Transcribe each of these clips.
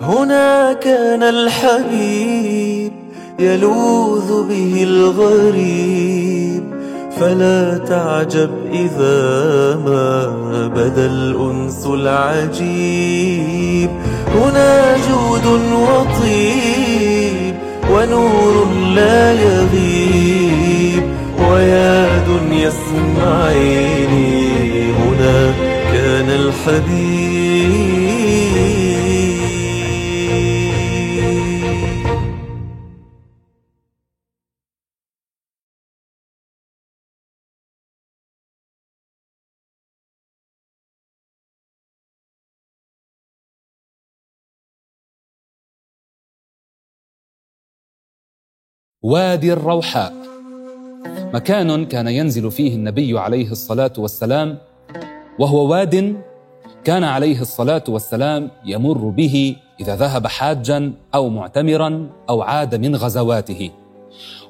هنا كان الحبيب يلوذ به الغريب. فلا تعجب إذا ما بدا الأنس العجيب. هنا جود وطيب ونور لا يغيب. ويا دنيا اسمعيني هنا كان الحبيب وادي الروحاء. مكان كان ينزل فيه النبي عليه الصلاة والسلام وهو واد كان عليه الصلاة والسلام يمر به إذا ذهب حاجا أو معتمرا أو عاد من غزواته.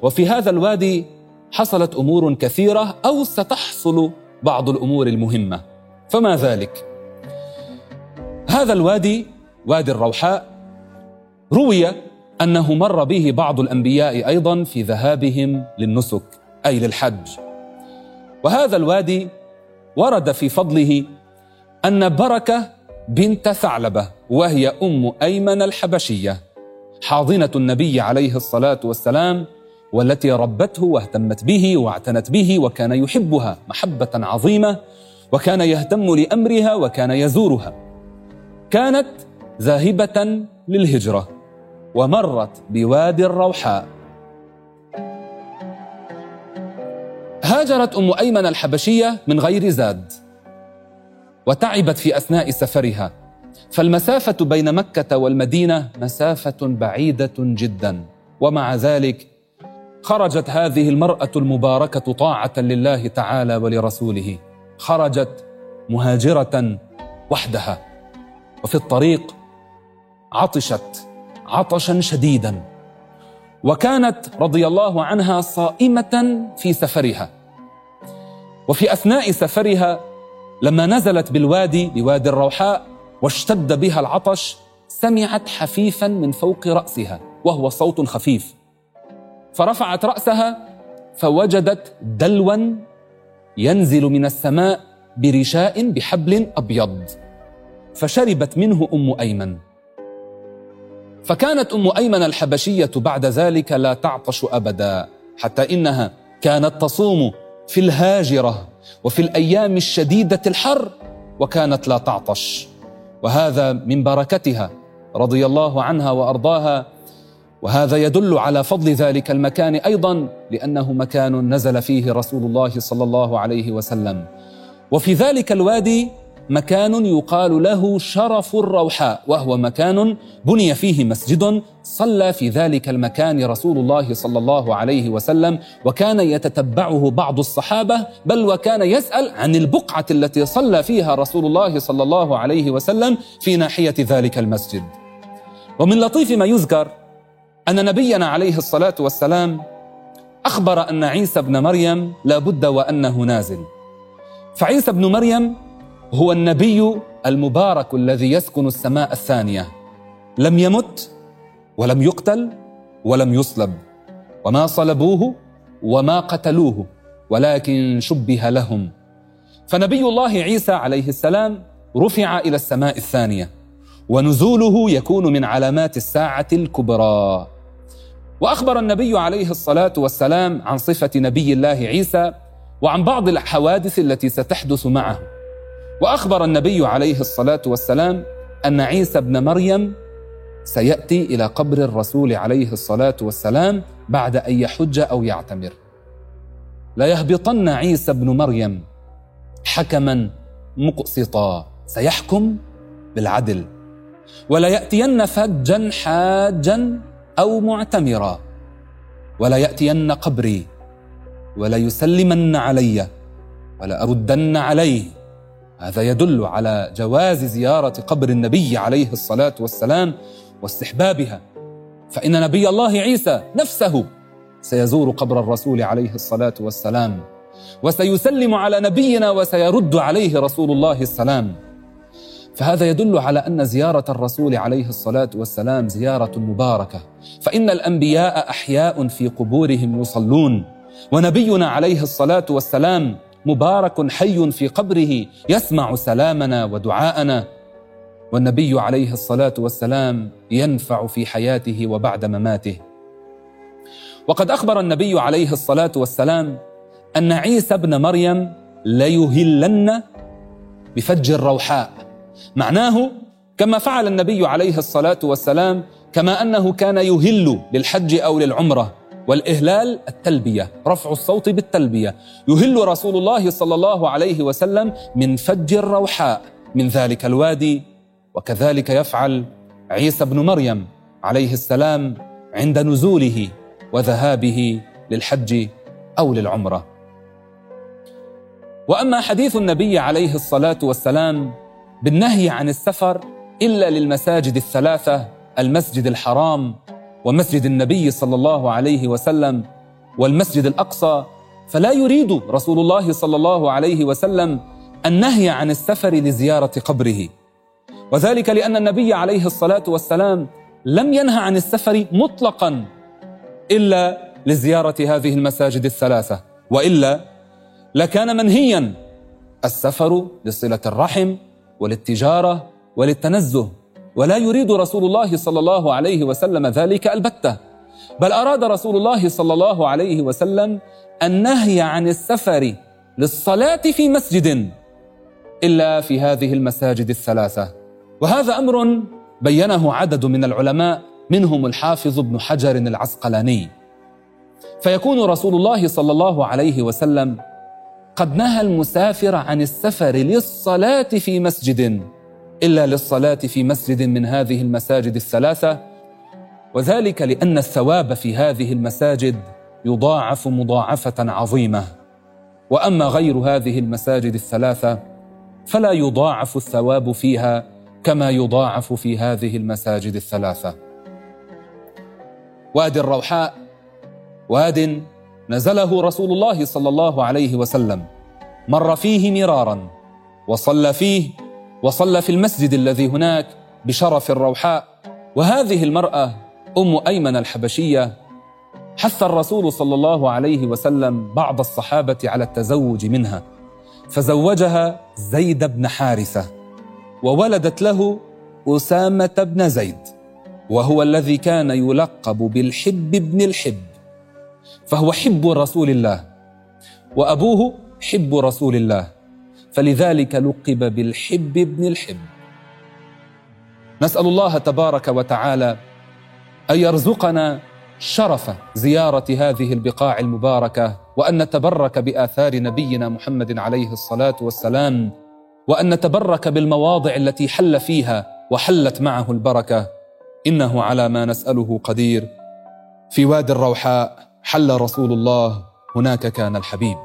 وفي هذا الوادي حصلت أمور كثيرة أو ستحصل بعض الأمور المهمة. فما ذلك؟ هذا الوادي وادي الروحاء روي أنه مر به بعض الأنبياء أيضا في ذهابهم للنسك أي للحج. وهذا الوادي ورد في فضله أن بركة بنت ثعلبة وهي أم أيمن الحبشية حاضنة النبي عليه الصلاة والسلام والتي ربته واهتمت به واعتنت به وكان يحبها محبة عظيمة وكان يهتم لأمرها وكان يزورها. كانت ذاهبة للهجرة. ومرت بوادي الروحاء. هاجرت أم أيمن الحبشية من غير زاد وتعبت في أثناء سفرها. فالمسافة بين مكة والمدينة مسافة بعيدة جدا ومع ذلك خرجت هذه المرأة المباركة طاعة لله تعالى ولرسوله. خرجت مهاجرة وحدها. وفي الطريق عطشت عطشا شديدا وكانت رضي الله عنها صائمة في سفرها. وفي أثناء سفرها لما نزلت بالوادي بوادي الروحاء واشتد بها العطش سمعت حفيفا من فوق رأسها وهو صوت خفيف. فرفعت رأسها فوجدت دلوا ينزل من السماء برشاء بحبل أبيض فشربت منه أم أيمن. فكانت أم أيمن الحبشية بعد ذلك لا تعطش أبدا حتى إنها كانت تصوم في الهاجرة وفي الأيام الشديدة الحر وكانت لا تعطش. وهذا من بركتها رضي الله عنها وأرضاها وهذا يدل على فضل ذلك المكان أيضا لأنه مكان نزل فيه رسول الله صلى الله عليه وسلم. وفي ذلك الوادي مكان يقال له شرف الروحاء وهو مكان بني فيه مسجد صلى في ذلك المكان رسول الله صلى الله عليه وسلم وكان يتتبعه بعض الصحابة بل وكان يسأل عن البقعة التي صلى فيها رسول الله صلى الله عليه وسلم في ناحية ذلك المسجد. ومن لطيف ما يذكر أن نبينا عليه الصلاة والسلام أخبر أن عيسى ابن مريم لابد وأنه نازل. فعيسى ابن مريم هو النبي المبارك الذي يسكن السماء الثانية. لم يمت ولم يقتل ولم يصلب. وما صلبوه وما قتلوه ولكن شبه لهم. فنبي الله عيسى عليه السلام رفع إلى السماء الثانية. ونزوله يكون من علامات الساعة الكبرى. وأخبر النبي عليه الصلاة والسلام عن صفة نبي الله عيسى وعن بعض الحوادث التي ستحدث معه. وأخبر النبي عليه الصلاة والسلام أن عيسى ابن مريم سيأتي إلى قبر الرسول عليه الصلاة والسلام بعد أن يحج أو يعتمر. ليهبطن عيسى ابن مريم حكما مقسطا سيحكم بالعدل. ولا ياتين فجا حاجا أو معتمرا. ولا ياتين قبري ولا يسلمن علي ولا اردن عليه. هذا يدل على جواز زيارة قبر النبي عليه الصلاة والسلام واستحبابها. فإن نبي الله عيسى نفسه سيزور قبر الرسول عليه الصلاة والسلام وسيسلم على نبينا وسيرد عليه رسول الله السلام. فهذا يدل على أن زيارة الرسول عليه الصلاة والسلام زيارة مباركة. فإن الأنبياء أحياء في قبورهم يصلون ونبينا عليه الصلاة والسلام مبارك حي في قبره يسمع سلامنا ودعاءنا. والنبي عليه الصلاة والسلام ينفع في حياته وبعد مماته. وقد أخبر النبي عليه الصلاة والسلام أن عيسى ابن مريم ليهلن بفج الروحاء. معناه كما فعل النبي عليه الصلاة والسلام كما أنه كان يهل للحج أو للعمرة. والإهلال التلبية رفع الصوت بالتلبية. يهل رسول الله صلى الله عليه وسلم من فج الروحاء من ذلك الوادي وكذلك يفعل عيسى بن مريم عليه السلام عند نزوله وذهابه للحج أو للعمرة. وأما حديث النبي عليه الصلاة والسلام بالنهي عن السفر إلا للمساجد الثلاثة المسجد الحرام ومسجد النبي صلى الله عليه وسلم والمسجد الأقصى فلا يريد رسول الله صلى الله عليه وسلم النهي عن السفر لزيارة قبره. وذلك لأن النبي عليه الصلاة والسلام لم ينهى عن السفر مطلقا إلا لزيارة هذه المساجد الثلاثة وإلا لكان منهيا السفر لصلة الرحم وللتجارة وللتنزه. ولا يريد رسول الله صلى الله عليه وسلم ذلك البتة. بل أراد رسول الله صلى الله عليه وسلم النهي عن السفر للصلاة في مسجد إلا في هذه المساجد الثلاثة. وهذا أمر بينه عدد من العلماء منهم الحافظ ابن حجر العسقلاني. فيكون رسول الله صلى الله عليه وسلم قد نهى المسافر عن السفر للصلاة في مسجد. إلا للصلاة في مسجد من هذه المساجد الثلاثة وذلك لأن الثواب في هذه المساجد يضاعف مضاعفة عظيمة. وأما غير هذه المساجد الثلاثة فلا يضاعف الثواب فيها كما يضاعف في هذه المساجد الثلاثة. وادي الروحاء واد نزله رسول الله صلى الله عليه وسلم مر فيه مرارا وصلى فيه وصلى في المسجد الذي هناك بشرف الروحاء. وهذه المرأة أم أيمن الحبشية. حث الرسول صلى الله عليه وسلم بعض الصحابة على التزوج منها. فزوجها زيد بن حارثة وولدت له أسامة بن زيد وهو الذي كان يلقب بالحب بن الحب. فهو حب رسول الله وأبوه حب رسول الله. فلذلك لقب بالحب ابن الحب. نسأل الله تبارك وتعالى أن يرزقنا شرف زيارة هذه البقاع المباركة وأن نتبرك بآثار نبينا محمد عليه الصلاة والسلام وأن نتبرك بالمواضع التي حل فيها وحلت معه البركة. إنه على ما نسأله قدير. في وادي الروحاء حل رسول الله هناك كان الحبيب.